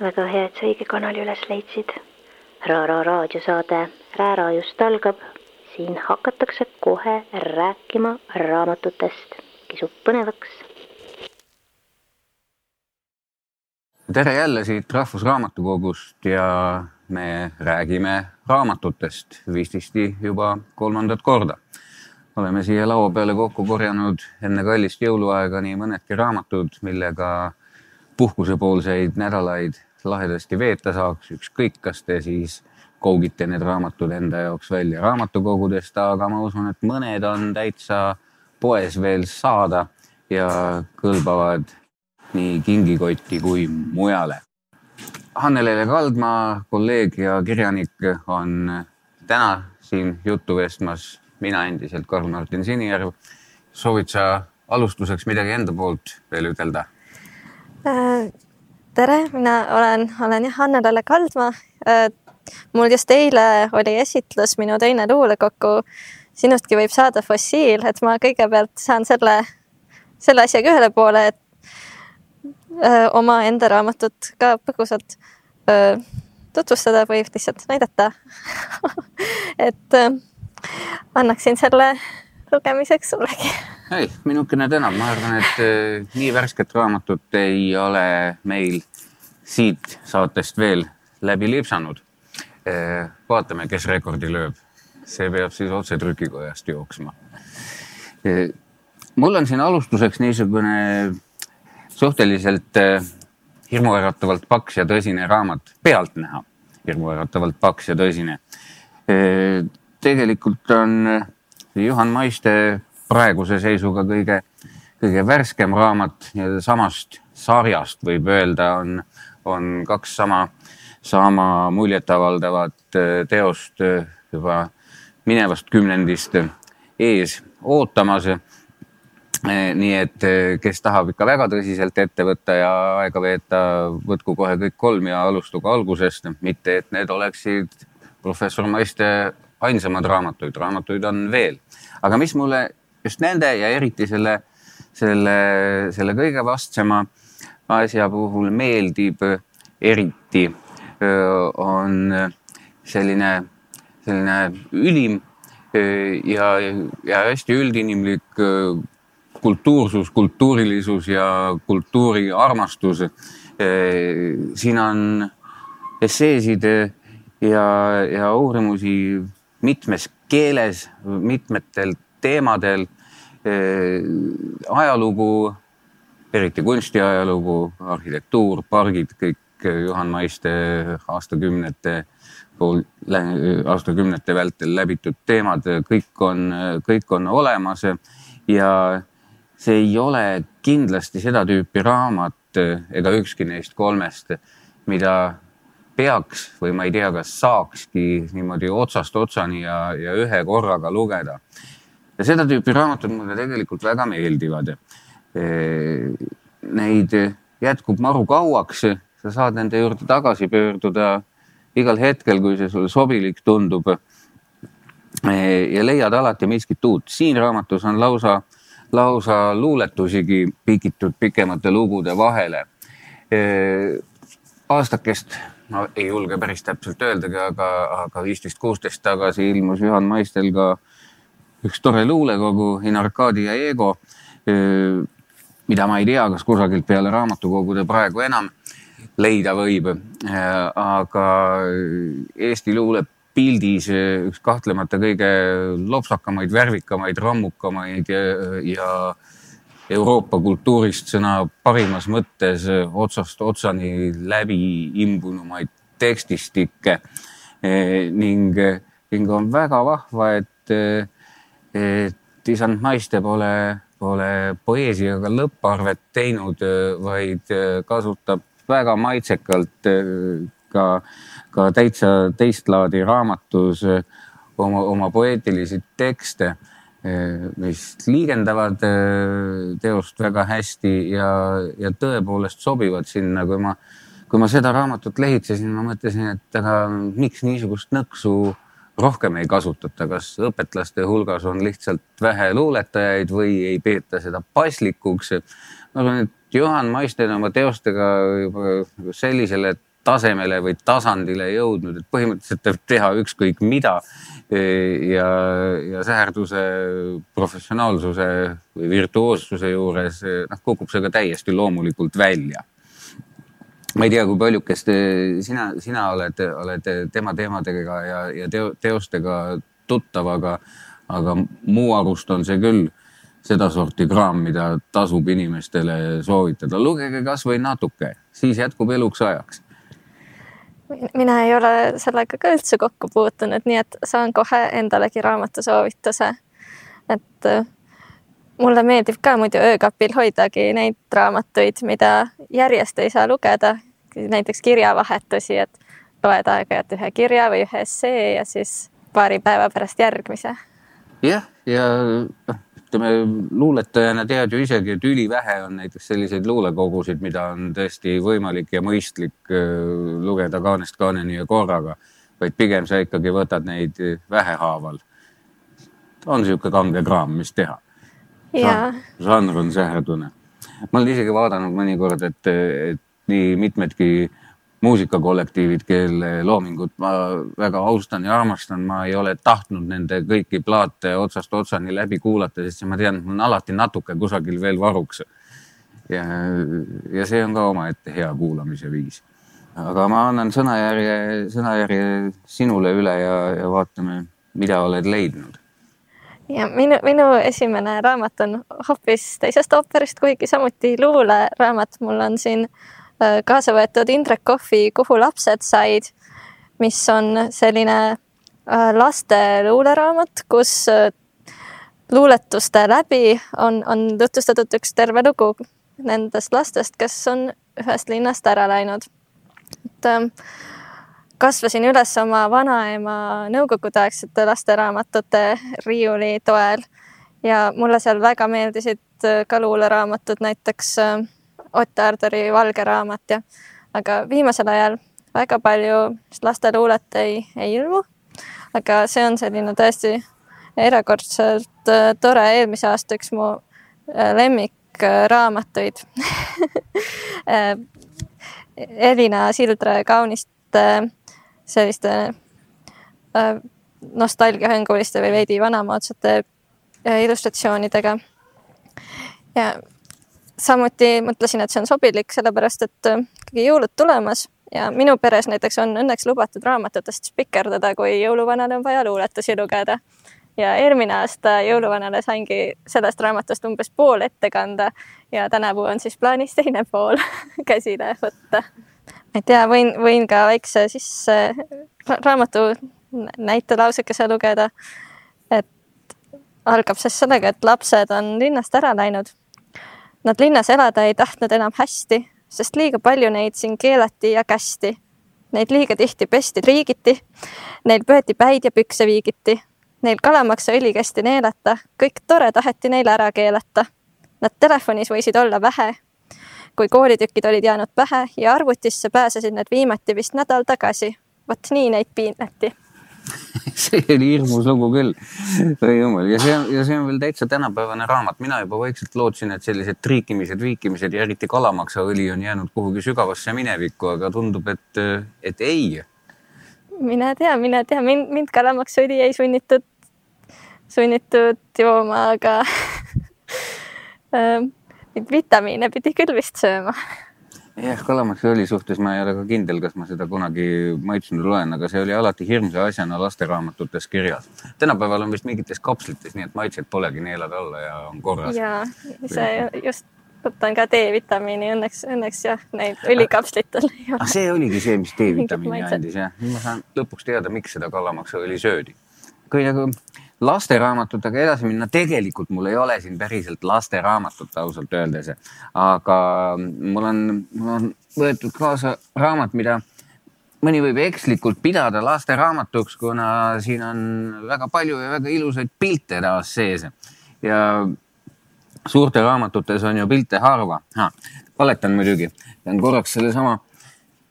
väga hea, et sa õige kanali üles leidsid. Raara raadiosaade Räära just algab. siin hakatakse kohe rääkima raamatutest. kisub põnevaks. tere jälle siit Rahvusraamatukogust ja me räägime raamatutest vististi juba kolmandat korda. Oleme siia laua peale kokku korjanud enne kallist jõuluaega nii mõnedki raamatud, millega puhkusepoolseid nädalaid lahedasti veeta saaks, ükskõik, kas te siis kougite need raamatud enda jaoks välja raamatukogudest, aga ma usun, et mõned on täitsa poes veel saada ja kõlbavad nii kingikotti kui mujale. Hannele Kaldmaa, kolleeg ja kirjanik on täna siin juttu vestmas, mina endiselt Karl-Martin Sinijärv. soovid sa alustuseks midagi enda poolt veel ütelda äh,? tere, mina olen, olen jah Annelele Kaldma. Äh, mul just eile oli esitlus, minu teine luulekogu Sinustki võib saada fossiil, et ma kõigepealt saan selle, selle asjaga ühele poole, et öö, äh, omaenda raamatut ka põgusalt öö, äh, tutvustada või lihtsalt näidata et öö, annaksin selle lugemiseks sullegi. ei, minukene tänab, ma arvan, et äh, nii värsket raamatut ei ole meil siit saatest veel läbi lipsanud äh,. vaatame, kes rekordi lööb. see peab siis otse trükikojast jooksma äh,. mul on siin alustuseks niisugune suhteliselt hirmuäratavalt paks ja tõsine raamat, pealtnäha hirmuäratavalt paks ja tõsine. Tegelikult on äh, Juhan Maiste praeguse seisuga kõige, kõige värskem raamat nii-öelda samast sarjast võib öelda, on, on kaks sama, sama muljetavaldavat äh, teost äh, juba minevast kümnendist ees ootamas. Nii et kes tahab ikka väga tõsiselt ette võtta ja aega veeta, võtku kohe kõik kolm ja alustagu algusest, mitte et need oleksid professor Maiste ainsamad raamatuid, raamatuid on veel. aga mis mulle just nende ja eriti selle, selle, selle kõige vastsema asja puhul meeldib eriti, on selline, selline ülim ja, ja hästi üldinimlik kultuursus, kultuurilisus ja kultuuriarmastus. siin on esseesid ja, ja uurimusi mitmes keeles, mitmetel teemadel. ajalugu, eriti kunstiajalugu, arhitektuur, pargid, kõik Juhan Maiste aastakümnete pool, aastakümnete vältel läbitud teemad, kõik on, kõik on olemas ja see ei ole kindlasti seda tüüpi raamat ega ükski neist kolmest, mida peaks või ma ei tea, kas saakski niimoodi otsast otsani ja, ja ühe korraga lugeda. ja seda tüüpi raamatud mulle tegelikult väga meeldivad. E, neid jätkub maru kauaks, sa saad nende juurde tagasi pöörduda igal hetkel, kui see sulle sobilik tundub. E, ja leiad alati miskit uut. siin raamatus on lausa, lausa luuletusigi pikitud pikemate lugude vahele. E, aastakest ma ei julge päris täpselt öeldagi, aga, aga viisteist, kuusteist tagasi ilmus Juhan Maistel ka üks tore luulekogu In Arcadia Ego, mida ma ei tea, kas kusagilt peale raamatukogude praegu enam leida võib. aga Eesti luulepildis üks kahtlemata kõige lopsakamaid, värvikamaid, rammukamaid ja, ja Euroopa kultuurist sõna parimas mõttes otsast otsani läbi imbunumaid tekstistikke. E, ning, ning on väga vahva, et, et isand Maiste pole, pole poeesiaga lõpparvet teinud, vaid kasutab väga maitsekalt ka, ka täitsa teist laadi raamatus oma, oma poeetilisi tekste mis liigendavad eh, teost väga hästi ja, ja tõepoolest sobivad sinna, kui ma, kui ma seda raamatut lehitsesin, ma mõtlesin, et aga miks niisugust nõksu rohkem ei kasutata, kas õpetlaste hulgas on lihtsalt vähe luuletajaid või ei peeta seda paslikuks. ma arvan, et Juhan Maiste on oma teostega juba sellisele tasemele või tasandile jõudnud, et põhimõtteliselt võib teha ükskõik mida. ja, ja säherduse professionaalsuse või virtuoossuse juures noh, kukub see ka täiesti loomulikult välja ma ei tea, kui paljukest sina, sina oled, oled tema teemadega ja, ja teo, teostega tuttav, aga, aga mu arust on see küll sedasorti kraam, mida tasub inimestele soovitada. lugege kasvõi natuke, siis jätkub eluks ajaks. Mina ei ole sellega ka üldse kokku puutunud, nii et saan kohe endalegi raamatusoovituse. et äh, mulle meeldib ka muidu öökapil hoidagi neid raamatuid, mida järjest ei saa lugeda näiteks kirjavahetusi, et loed aeg-ajalt ühe kirja või ühe essee ja siis paari päeva pärast järgmise. jah, ja noh, ütleme luuletajana tead ju isegi, et ülivähe on näiteks selliseid luulekogusid, mida on tõesti võimalik ja mõistlik äh, lugeda kaanest kaaneni ja korraga, vaid pigem sa ikkagi võtad neid vähehaaval. on niisugune kange kraam, mis teha. žanr on säherdune. ma olen isegi vaadanud mõnikord, et, et nii mitmedki muusikakollektiivid, kelle loomingut ma väga austan ja armastan, ma ei ole tahtnud nende kõiki plaate otsast otsani läbi kuulata, sest ma tean, et mul on alati natuke kusagil veel varuks. ja, ja see on ka omaette hea kuulamise viis. aga ma annan sõnajärje, sõnajärje sinule üle ja, ja vaatame, mida oled leidnud ja minu, minu esimene raamat on hoopis teisest ooperist, kuigi samuti luuleraamat. mul on siin äh, kaasa võetud Indrek Kohvi Kuhu lapsed said, mis on selline äh, laste luuleraamat, kus äh, luuletuste läbi on, on tutvustatud üks terve lugu nendest lastest, kes on ühest linnast ära läinud. et ähm, kasvasin üles oma vanaema nõukogudeaegsete lasteraamatute riiuli toel ja mulle seal väga meeldisid ka luuleraamatud, näiteks äh, Ott Aardori Valge raamat ja, aga viimasel ajal väga palju lasteluulet ei, ei ilmu. aga see on selline tõesti erakordselt äh, tore, eelmise aasta üks mu äh, lemmikraamatuid äh, Elina Sildre kauniste selliste nostalgiahõnguliste või veidi vanamoodsate illustratsioonidega. ja samuti mõtlesin, et see on sobilik, sellepärast et äh, ikkagi jõulud tulemas ja minu peres näiteks on õnneks lubatud raamatutest spikerdada, kui jõuluvanale on vaja luuletusi lugeda. ja eelmine aasta jõuluvanale saingi sellest raamatust umbes pool ette kanda ja tänavu on siis plaanis teine pool käsile võtta. ma ei tea, võin, võin ka väikse sisse raamatu näitelausekese lugeda. et algab siis sellega, et lapsed on linnast ära läinud Nad linnas elada ei tahtnud enam hästi, sest liiga palju neid siin keelati ja kästi. Neid liiga tihti pesti triigiti, neil pööti päid ja pükse viigiti, neil kalamaksaõli kästi neelata, kõik tore taheti neile ära keelata. Nad telefonis võisid olla vähe, kui koolitükid olid jäänud pähe ja arvutisse pääsesid need viimati vist nädal tagasi. vot nii neid piinleti see oli hirmus lugu küll. oi jumal ja see on, ja see on veel täitsa tänapäevane raamat, mina juba vaikselt lootsin, et sellised triikimised, viikimised ja eriti kalamaksaõli on jäänud kuhugi sügavasse minevikku, aga tundub, et, et ei. mine tea, mine tea, mind, mind kalamaksaõli ei sunnitud, sunnitud jooma, aga ähm, vitamiine pidi küll vist sööma jah, kalamaksaõli suhtes ma ei ole ka kindel, kas ma seda kunagi maitsnud olen, aga see oli alati hirmsa asjana lasteraamatutes kirjas. tänapäeval on vist mingites kapslites, nii et maitset polegi neelada alla ja on korras. ja see just võtan ka D-vitamiini, õnneks, õnneks jah, neid õlikapslitel ei ole. Ah, see oligi see, mis D-vitamiini andis jah, nüüd ma saan lõpuks teada, miks seda kalamaksaõli söödi. Kui nagu lasteraamatutega edasi minna, tegelikult mul ei ole siin päriselt lasteraamatut ausalt öeldes, aga mul on, mul on võetud kaasa raamat, mida mõni võib ekslikult pidada lasteraamatuks, kuna siin on väga palju ja väga ilusaid pilte taas sees. ja suurte raamatutes on ju pilte harva. valetan muidugi, pean korraks sellesama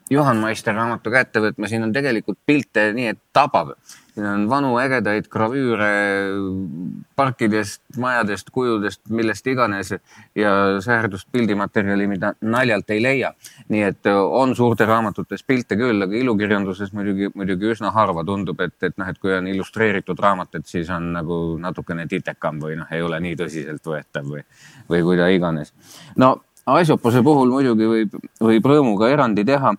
Juhan Maister raamatu kätte võtma, siin on tegelikult pilte nii, et tabab siin on vanu ägedaid gravüüre parkidest, majadest, kujudest, millest iganes ja säärdust pildimaterjali, mida naljalt ei leia. nii et on suurte raamatutes pilte küll, aga ilukirjanduses muidugi, muidugi üsna harva tundub, et, et noh, et kui on illustreeritud raamat, et siis on nagu natukene titekam või noh, ei ole nii tõsiseltvõetav või, või kuida iganes. no Aesopuse puhul muidugi võib, võib rõõmuga erandi teha.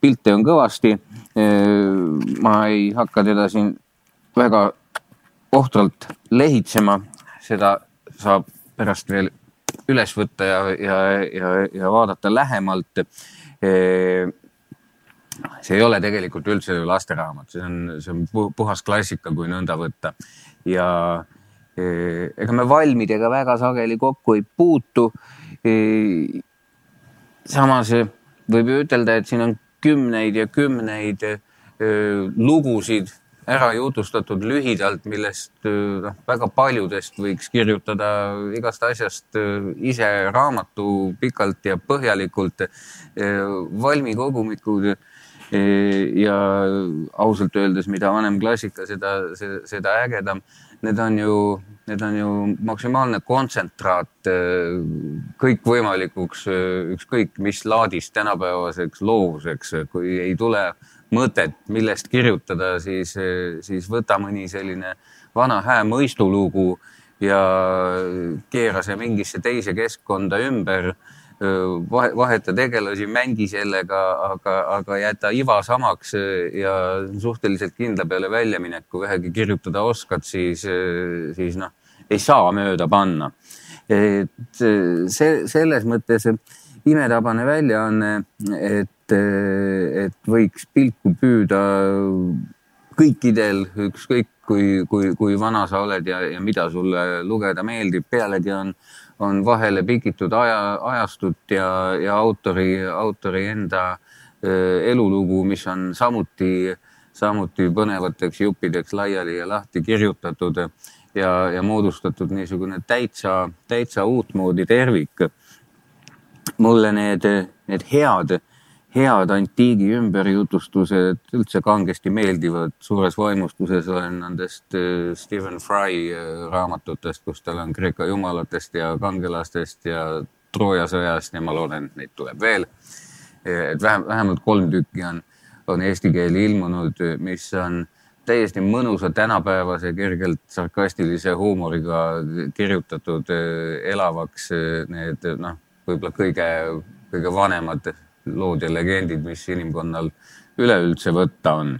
pilte on kõvasti. ma ei hakka teda siin väga ohtralt lehitsema, seda saab pärast veel üles võtta ja, ja, ja, ja vaadata lähemalt. see ei ole tegelikult üldse ju lasteraamat, see on, see on puhas klassika, kui nõnda võtta ja ega me valmidega väga sageli kokku ei puutu samas võib ju ütelda, et siin on kümneid ja kümneid lugusid ära jutustatud lühidalt, millest noh, väga paljudest võiks kirjutada igast asjast ise raamatu pikalt ja põhjalikult. valmikogumikud ja ausalt öeldes, mida vanem klassika, seda, seda ägedam. Need on ju need on ju maksimaalne kontsentraat äh, kõikvõimalikuks, äh, ükskõik mis laadist tänapäevaseks loovuseks, kui ei tule mõtet, millest kirjutada, siis, äh, siis võta mõni selline vana hää mõistulugu ja keera see mingisse teise keskkonda ümber vaheta tegelasi, mängi sellega, aga, aga jäta iva samaks ja suhteliselt kindla peale väljaminek, kui vähegi kirjutada oskad, siis, siis noh, ei saa mööda panna. et see selles mõttes imetabane väljaanne, et, et võiks pilku püüda kõikidel, ükskõik kui, kui, kui vana sa oled ja, ja mida sulle lugeda meeldib, pealegi on, on vahele pikitud aja, ajastut ja, ja autori, autori enda elulugu, mis on samuti, samuti põnevateks juppideks laiali ja lahti kirjutatud ja, ja moodustatud niisugune täitsa, täitsa uutmoodi tervik. mulle need, need head, head antiigi ümberjutustused üldse kangesti meeldivad. suures vaimustuses olen nendest äh, Stephen Fry äh, raamatutest, kus tal on Kreeka jumalatest ja kangelastest ja Trooja sõjast ja ma loodan, et neid tuleb veel. et vähem, vähemalt kolm tükki on, on eesti keeli ilmunud, mis on täiesti mõnusa tänapäevase, kergelt sarkastilise huumoriga kirjutatud elavaks need noh, võib-olla kõige, kõige vanemad lood ja legendid, mis inimkonnal üleüldse võtta on.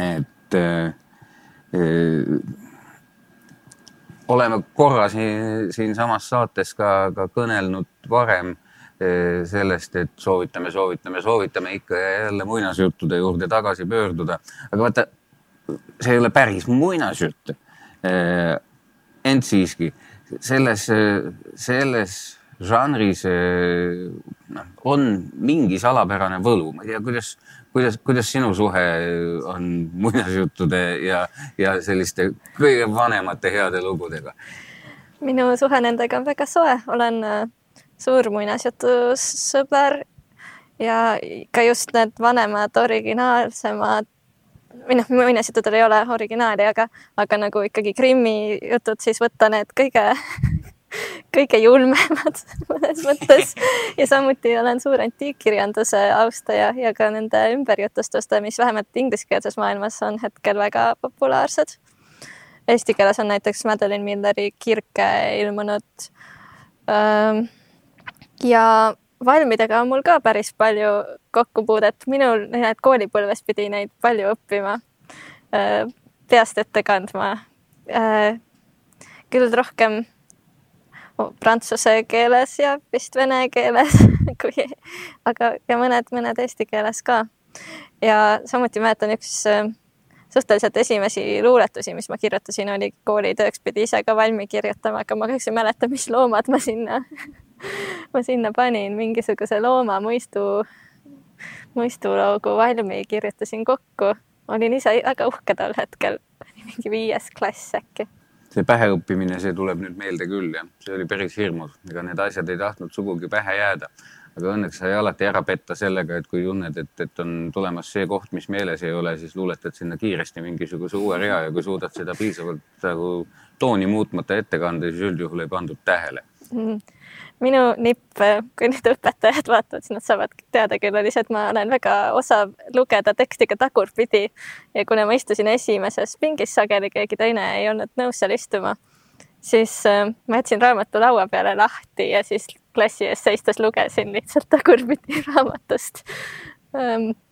et äh, oleme korra siin, siinsamas saates ka, ka kõnelnud varem sellest, et soovitame, soovitame, soovitame ikka ja jälle muinasjuttude juurde tagasi pöörduda. aga vaata, see ei ole päris muinasjutt. ent siiski selles, selles žanris noh, on mingi salapärane võlu, ma ei tea, kuidas, kuidas, kuidas sinu suhe on muinasjuttude ja, ja selliste kõige vanemate heade lugudega? minu suhe nendega on väga soe, olen suur muinasjutusõber ja ka just need vanemad originaalsemad või noh, muinasjuttudel ei ole originaali, aga, aga nagu ikkagi Krimmi jutud, siis võtta need kõige, kõige julmemad mõnes mõttes ja samuti olen suur antiikkirjanduse austaja ja ka nende ümberjutustuste, mis vähemalt ingliskeelses maailmas on hetkel väga populaarsed. Eesti keeles on näiteks Madeline Milleri Kirke ilmunud ja valmidega on mul ka päris palju kokkupuudet, minul need koolipõlves pidi neid palju õppima, peast ette kandma. Küll rohkem prantsuse keeles ja vist vene keeles kui, aga, ja mõned, mõned eesti keeles ka. ja samuti mäletan üks äh, suhteliselt esimesi luuletusi, mis ma kirjutasin, oli koolitööks, pidi ise ka valmi kirjutama, aga ma kahjuks ei mäleta, mis loomad ma sinna ma sinna panin mingisuguse looma mõistu, mõistuloogu valmi, kirjutasin kokku. olin ise väga uhke tol hetkel, mingi viies klass äkki. See päheõppimine, see tuleb nüüd meelde küll jah, see oli päris hirmus, ega need asjad ei tahtnud sugugi pähe jääda. aga õnneks sai alati ära petta sellega, et kui tunned, et, et on tulemas see koht, mis meeles ei ole, siis luuletad sinna kiiresti mingisuguse uue rea ja kui suudad seda piisavalt nagu tooni muutmata ette kanda, siis üldjuhul ei pandud tähele. minu nipp, kui nüüd õpetajad vaatavad, siis nad saavad teada küll, oli see, et ma olen väga osav lugeda teksti ka tagurpidi ja kuna ma istusin esimeses pingis sageli, keegi teine ei olnud nõus seal istuma siis äh, ma jätsin raamatu laua peale lahti ja siis klassi ees seistes lugesin lihtsalt tagurpidi raamatust.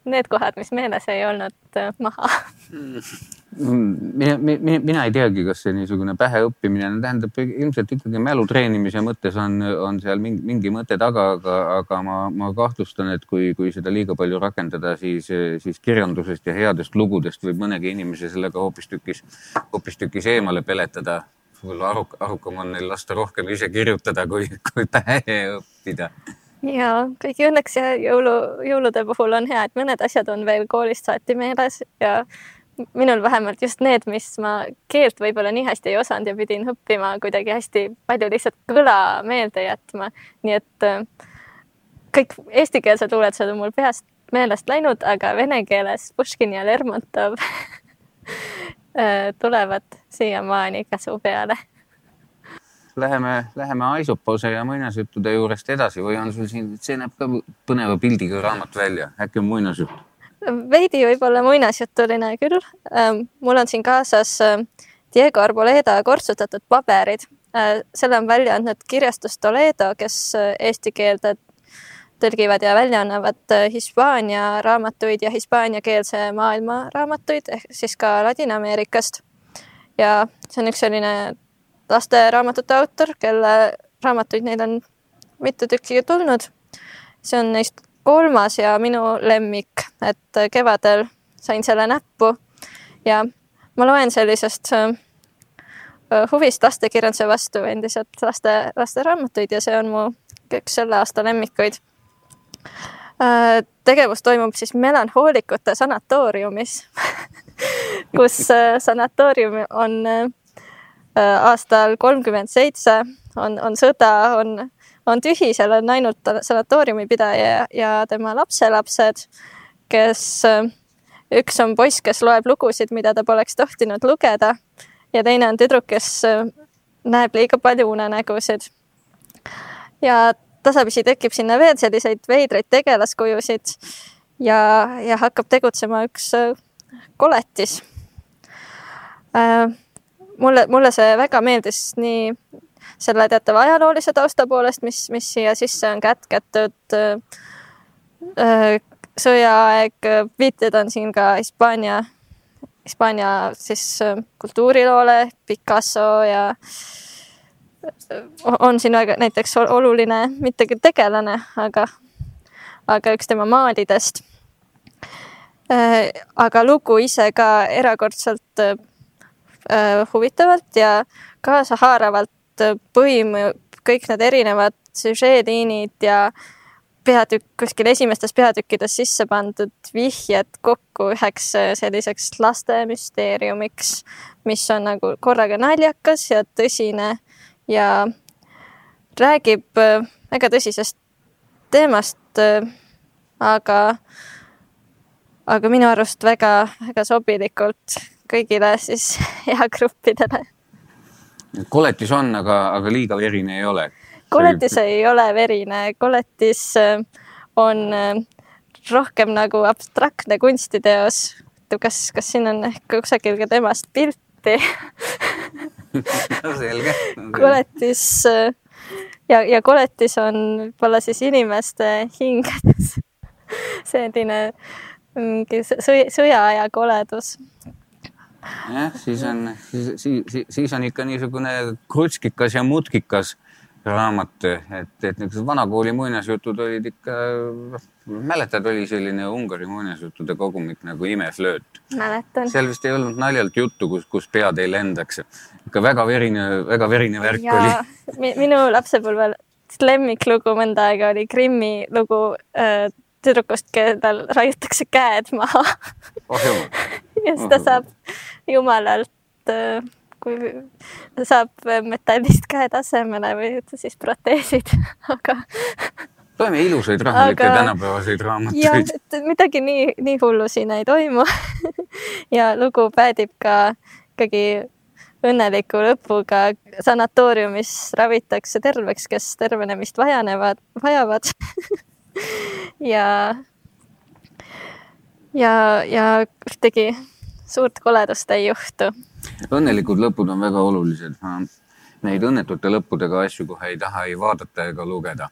Need kohad, mis meeles ei olnud, äh, maha. mina, mina, mina ei teagi, kas see niisugune päheõppimine tähendab ilmselt ikkagi mälu treenimise mõttes on, on seal mingi, mingi mõte taga, aga, aga ma, ma kahtlustan, et kui, kui seda liiga palju rakendada, siis, siis kirjandusest ja headest lugudest võib mõnegi inimese sellega hoopistükkis, hoopistükkis eemale peletada võib-olla aruk, arukam on neil lasta rohkem ise kirjutada, kui, kui pähe õppida. Ja kõigi õnneks ja jõulu, jõulude puhul on hea, et mõned asjad on veel koolist saati meeles ja minul vähemalt just need, mis ma keelt võib-olla nii hästi ei osanud ja pidin õppima kuidagi hästi palju lihtsalt kõla meelde jätma. nii et äh, kõik eestikeelsed luuletused on mul peast meelest läinud, aga vene keeles Puškin ja Lermontov Äh, tulevad siiamaani käsu peale. Läheme, läheme Aisopause ja muinasjuttude juurest edasi või on sul siin, see näeb ka põneva pildiga raamat välja, äkki on muinasjutt? veidi võib-olla muinasjutuline küll. Ähm, mul on siin kaasas äh, Diego Arboleda kortsutatud paberid. Äh, selle on välja andnud kirjastus Toledo, kes eesti keelde tõlgivad ja välja annavad äh, Hispaania raamatuid ja hispaaniakeelse maailma raamatuid ehk siis ka Ladina-Ameerikast. ja see on üks selline lasteraamatute autor, kelle raamatuid neil on mitu tükki tulnud. see on neist kolmas ja minu lemmik, et kevadel sain selle näppu ja ma loen sellisest äh, huvist lastekirjanduse vastu endiselt laste, lasteraamatuid ja see on mu üks selle aasta lemmikuid Äh, tegevus toimub siis melanhoolikute sanatooriumis kus äh, sanatoorium on aastal kolmkümmend seitse, on, on sõda, on, on tühi, seal on ainult sanatooriumi pidaja ja tema lapselapsed, kes, üks on poiss, kes loeb lugusid, mida ta poleks tohtinud lugeda ja teine on tüdruk, kes näeb liiga palju unenägusid. ja tasapisi tekib sinna veel selliseid veidraid tegelaskujusid ja, ja hakkab tegutsema üks äh, koletis äh,. Mulle, mulle see väga meeldis nii selle teatava ajaloolise tausta poolest, mis, mis siia sisse on kätketud äh,. sõjaaeg, viited on siin ka Hispaania, Hispaania siis äh, kultuuriloole, Picasso ja äh, on siin väga näiteks oluline mitte küll tegelane, aga, aga üks tema maalidest. Äh, aga lugu ise ka erakordselt äh, huvitavalt ja kaasahaaravalt põim kõik need erinevad süžeeliinid ja peatükk, kuskil esimestes peatükkides sisse pandud vihjed kokku üheks äh, selliseks lastemüsteeriumiks, mis on nagu korraga naljakas ja tõsine ja räägib äh, väga tõsisest teemast, äh, aga, aga minu arust väga-väga sobilikult kõigile siis eagruppidele. koletis on, aga, aga liiga verine ei ole? koletis ei ole verine, koletis äh, on rohkem nagu abstraktne kunstiteos. kas, kas siin on ehk kusagil ka temast pilti no selge no,. koletis ja, ja koletis on võib-olla siis inimeste hingedes selline mingi sõja, sõjaaja koledus. Jah, siis on, siis, siis, siis on ikka niisugune krutskikas ja mutkikas raamat, et, et niisugused vanakooli muinasjutud olid ikka, mäletad, oli selline Ungari muinasjuttude kogumik nagu Imeflööt. mäletan. seal vist ei olnud naljalt juttu, kus, kus pead ei lendaks. ikka väga verine, väga verine värk ja, oli. minu lapsepõlvel lemmiklugu mõnda aega oli Krimmi lugu äh, tüdrukust, kellel raiutakse käed maha oh jumal. Ja siis ta saab jumalalt äh, kui saab metallist käed asemele või siis proteesid aga loeme ilusaid rahulikke Aga- tänapäevaseid raamatuid. et midagi nii, nii hullu siin ei toimu. ja lugu päädib ka ikkagi õnneliku lõpuga sanatooriumis ravitakse terveks, kes tervenemist vajanevad, vajavad. ja, ja, ja ühtegi suurt koledust ei juhtu. õnnelikud lõpud on väga olulised. Neid õnnetute lõppudega asju kohe ei taha ei vaadata ega lugeda.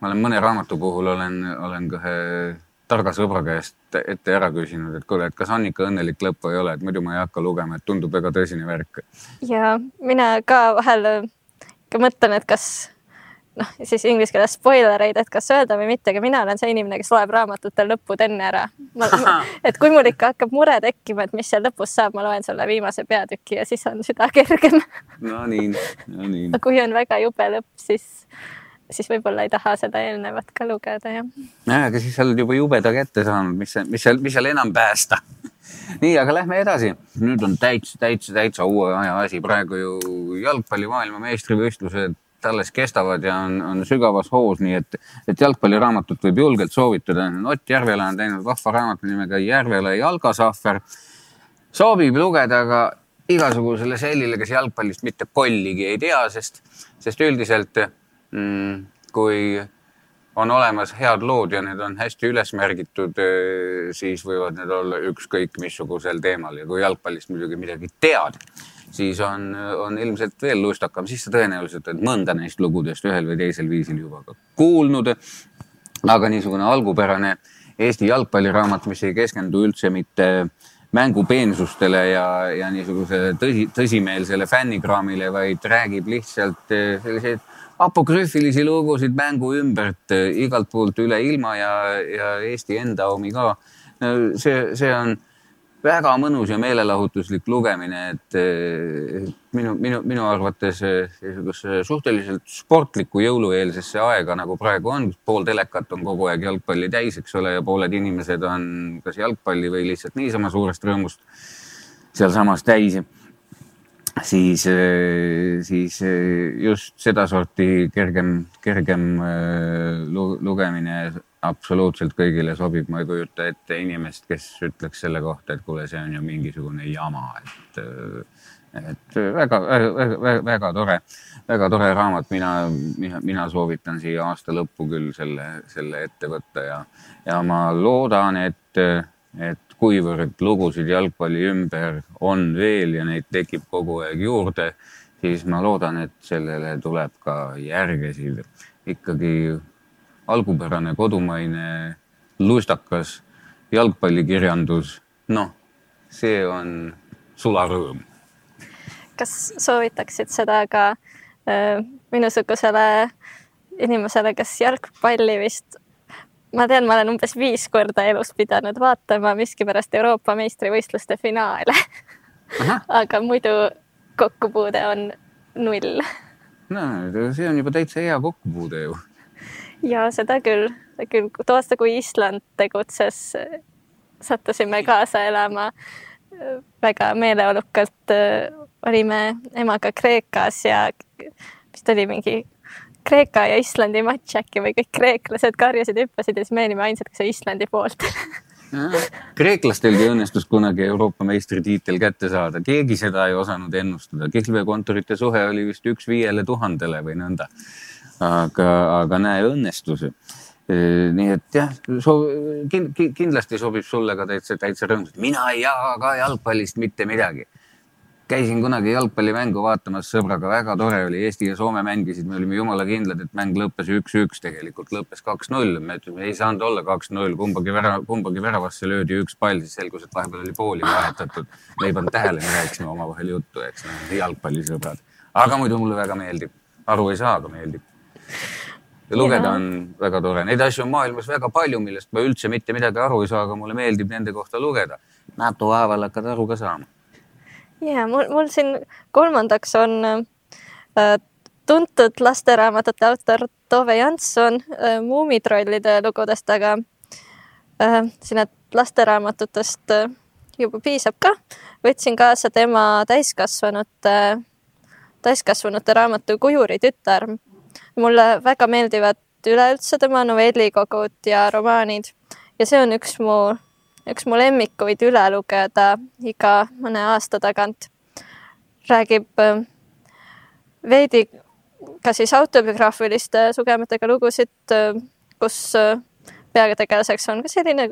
ma olen mõne raamatu puhul olen, olen ka targa sõbra käest ette ära küsinud, et kuule, et kas on ikka õnnelik lõpp või ei ole, et muidu ma ei hakka lugema, et tundub väga tõsine värk. ja mina ka vahel ikka mõtlen, et kas noh, siis inglise keeles spoiler eid, et kas öelda või mitte, aga mina olen see inimene, kes loeb raamatute lõpud enne ära. et kui mul ikka hakkab mure tekkima, et mis seal lõpus saab, ma loen selle viimase peatüki ja siis on süda kergem. no nii, no nii. aga kui on väga jube lõpp, siis, siis võib-olla ei taha seda eelnevat ka lugeda, jah. nojah, aga siis sa oled juba jubeda kätte saanud, mis, mis seal, mis seal enam päästa. nii, aga lähme edasi. nüüd on täitsa, täitsa, täitsa uue aja asi, praegu ju jalgpalli maailmameistrivõistlused alles kestavad ja on, on sügavas hoos, nii et, et jalgpalliraamatut võib julgelt soovitada. Ott Järvela on teinud vahva raamatu nimega Järvela jalgasahver. sobib lugeda ka igasugusele sellile, kes jalgpallist mitte kolligi ei tea, sest, sest üldiselt mm, kui on olemas head lood ja need on hästi üles märgitud, siis võivad need olla ükskõik missugusel teemal ja kui jalgpallist muidugi midagi tead, siis on, on ilmselt veel lustakam, siis sa tõenäoliselt oled mõnda neist lugudest ühel või teisel viisil juba ka kuulnud. aga niisugune algupärane Eesti jalgpalliraamat, mis ei keskendu üldse mitte mängupeensustele ja, ja niisugusele tõsi, tõsimeelsele fännikraamile, vaid räägib lihtsalt eh, selliseid apokrüüfilisi lugusid mängu ümbert eh, igalt poolt üle ilma ja, ja Eesti enda omi ka. see, see on väga mõnus ja meelelahutuslik lugemine, et minu, minu, minu arvates eh, niisuguse suhteliselt sportlikku jõulueelsesse aega, nagu praegu on, pool telekat on kogu aeg jalgpalli täis, eks ole, ja pooled inimesed on kas jalgpalli või lihtsalt niisama suurest rõõmust sealsamas täis siis, siis eh, just sedasorti kergem, kergem eh, lu- lugemine absoluutselt kõigile sobib, ma ei kujuta ette inimest, kes ütleks selle kohta, et kuule, see on ju mingisugune jama, et, et väga, väga, väga, väga tore, väga tore raamat, mina, mina, mina soovitan siia aasta lõppu küll selle, selle ette võtta ja, ja ma loodan, et, et kuivõrd lugusid jalgpalli ümber on veel ja neid tekib kogu aeg juurde, siis ma loodan, et sellele tuleb ka järgesid. ikkagi algupärane kodumaine lustakas jalgpallikirjandus, noh, see on sularõõm. kas soovitaksid seda ka äh, minusugusele inimesele, kes jalgpalli vist, ma tean, ma olen umbes viis korda elus pidanud vaatama miskipärast Euroopa meistrivõistluste finaale. aga muidu kokkupuude on null. no see on juba täitsa hea kokkupuude ju. ja seda küll, küll too aasta, kui Island tegutses, sattusime kaasa elama väga meeleolukalt. olime emaga Kreekas ja vist oli mingi Kreeka ja Islandi matš äkki või kõik kreeklased karjusid, hüppasid ja siis me olime ainsad, kes Islandi poolt. kreeklastelgi õnnestus kunagi Euroopa meistritiitel kätte saada, keegi seda ei osanud ennustada, kihlveokontorite suhe oli vist üks viiele tuhandele või nõnda. aga, aga näe, õnnestus. nii et jah, kindlasti sobib sulle ka täitsa, täitsa rõõmsalt, mina ei jaga ka jalgpallist mitte midagi käisin kunagi jalgpallimängu vaatamas sõbraga, väga tore oli, Eesti ja Soome mängisid, me olime jumala kindlad, et mäng lõppes üks-üks, tegelikult lõppes kaks-null, me ütlesime, ei saanud olla kaks-null, kumbagi vära, kumbagi väravasse löödi üks pall, siis selgus, et vahepeal oli pooli vahetatud. me ei pannud tähele, me rääkisime omavahel juttu, eks, jalgpallisõbrad. aga muidu mulle väga meeldib, aru ei saa, aga meeldib. ja lugeda on väga tore, neid asju on maailmas väga palju, millest ma üldse mitte midagi aru ei saa, aga mulle meeldib nende kohta lugeda. näpu haaval hakkad aru ka saama ja mul, mul siin kolmandaks on äh, tuntud lasteraamatute autor Tove Jansson äh, Muumitrollide lugudest, aga äh, siin, lasteraamatutest äh, juba piisab ka. võtsin kaasa tema täiskasvanute, täiskasvanute raamatu Kujuri tütar. mulle väga meeldivad üleüldse tema novellikogud ja romaanid ja see on üks mu, üks mu lemmikuid üle lugeda iga mõne aasta tagant. räägib äh, veidi ka siis autobiograafiliste sugemetega lugusid, äh, kus äh, peategelaseks on ka selline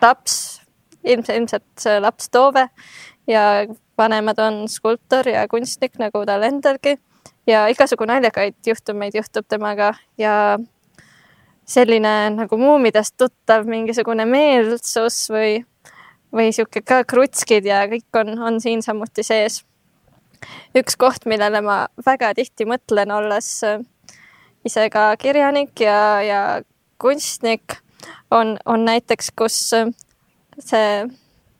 laps, ilmselt, ilmselt laps Toove ja vanemad on skulptor ja kunstnik nagu tal endalgi ja igasugu naljakaid juhtumeid juhtub temaga ja selline nagu muumidest tuttav mingisugune meelsus või, või sihuke ka krutskid ja kõik on, on siin samuti sees. üks koht, millele ma väga tihti mõtlen, olles äh, ise ka kirjanik ja, ja kunstnik, on, on näiteks, kus äh, see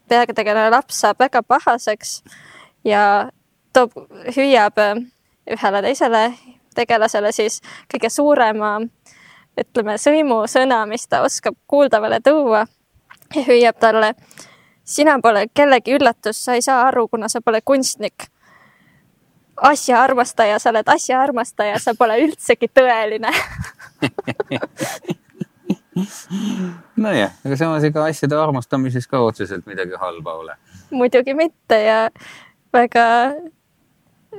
peategelane laps saab väga pahaseks ja toob, hüüab äh, ühele teisele tegelasele siis kõige suurema, ütleme, sõimusõna, mis ta oskab kuuldavale tuua ja hüüab talle. sina pole kellegi üllatus, sa ei saa aru, kuna sa pole kunstnik. asja armastaja, sa oled asja armastaja, sa pole üldsegi tõeline nojah, aga samas ega asjade armastamises ka otseselt midagi halba ole. muidugi mitte ja väga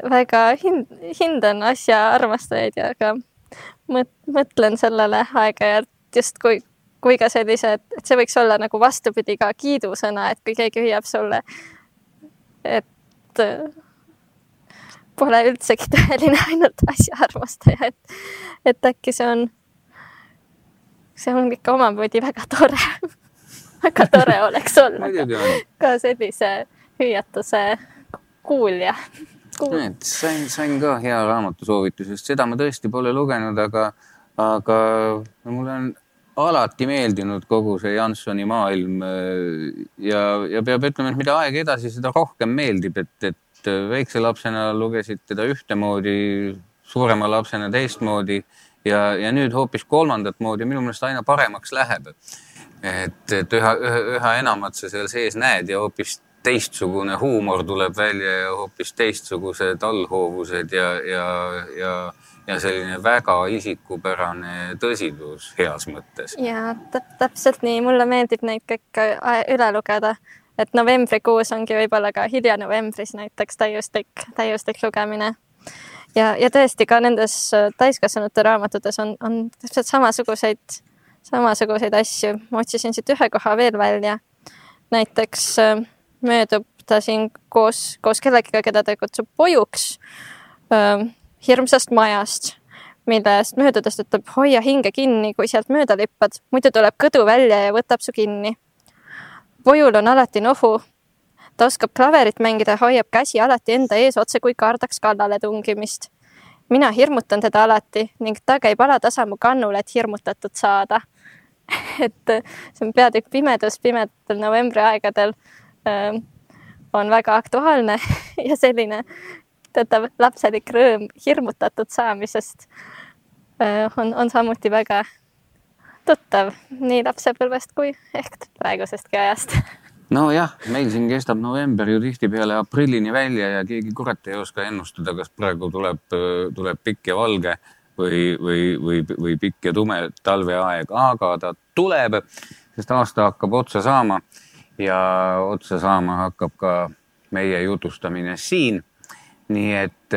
väga hind, hindan asja armastajaid ja ka mõtlen sellele aeg-ajalt justkui, kui ka sellise, et see võiks olla nagu vastupidi ka kiidusõna, et kui keegi hüüab sulle, et pole üldsegi tõeline ainult asja armastaja, et, et äkki see on, see on ikka omamoodi väga tore väga tore oleks olla ka sellise hüüatuse kuulja et sain, sain ka hea raamatusoovitusest, seda ma tõesti pole lugenud, aga, aga mulle on alati meeldinud kogu see Jansoni maailm ja, ja peab ütlema, et mida aeg edasi, seda rohkem meeldib, et, et väikse lapsena lugesid teda ühtemoodi, suurema lapsena teistmoodi ja, ja nüüd hoopis kolmandat moodi minu meelest aina paremaks läheb. et, et üha, üha, üha enamat sa seal sees näed ja hoopis teistsugune huumor tuleb välja ja hoopis teistsugused allhoovused ja, ja, ja, ja selline väga isikupärane tõsidus heas mõttes. ja täpselt nii, mulle meeldib neid kõike üle lugeda, et novembrikuus ongi võib-olla ka hilja novembris näiteks täiuslik, täiuslik lugemine ja, ja tõesti ka nendes täiskasvanute raamatutes on, on täpselt samasuguseid, samasuguseid asju. ma otsisin siit ühe koha veel välja. näiteks äh, möödub ta siin koos, koos kellegiga, keda ta kutsub pojuks äh, hirmsast majast, millest möödudes ütleb, hoia hinge kinni, kui sealt mööda lippad, muidu tuleb kõdu välja ja võtab su kinni. pojul on alati nohu. ta oskab klaverit mängida ja hoiab käsi alati enda ees, otse kui kardaks kallale tungimist. mina hirmutan teda alati ning ta käib alatasa mu kannule, et hirmutatud saada et see on peatükk Pimedus pimedatel novembri aegadel on väga aktuaalne ja selline teatav lapselik rõõm hirmutatud saamisest äh, on, on samuti väga tuttav nii lapsepõlvest kui ehk praegusestki ajast. nojah, meil siin kestab november ju tihtipeale aprillini välja ja keegi kurat ei oska ennustada, kas praegu tuleb, tuleb pikk ja valge või, või, või, või pikk ja tume talveaeg, aga ta tuleb, sest aasta hakkab otsa saama ja otsa saama hakkab ka meie jutustamine siin. nii et,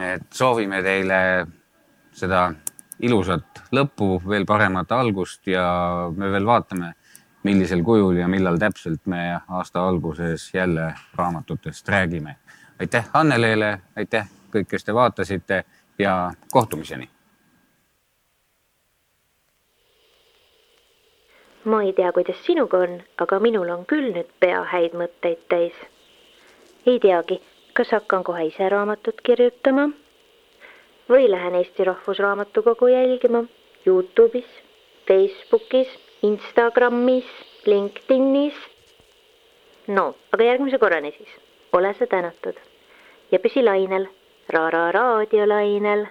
et soovime teile seda ilusat lõppu, veel paremat algust ja me veel vaatame, millisel kujul ja millal täpselt me aasta alguses jälle raamatutest räägime. aitäh Annelele, aitäh kõik, kes te vaatasite ja kohtumiseni ma ei tea, kuidas sinuga on, aga minul on küll nüüd pea häid mõtteid täis. ei teagi, kas hakkan kohe ise raamatut kirjutama või lähen Eesti Rahvusraamatukogu jälgima Youtube'is, Facebookis, Instagramis, LinkedInis. no, aga järgmise korrani siis, ole sa tänatud ja püsi lainel, Ra-Ra raadiolainel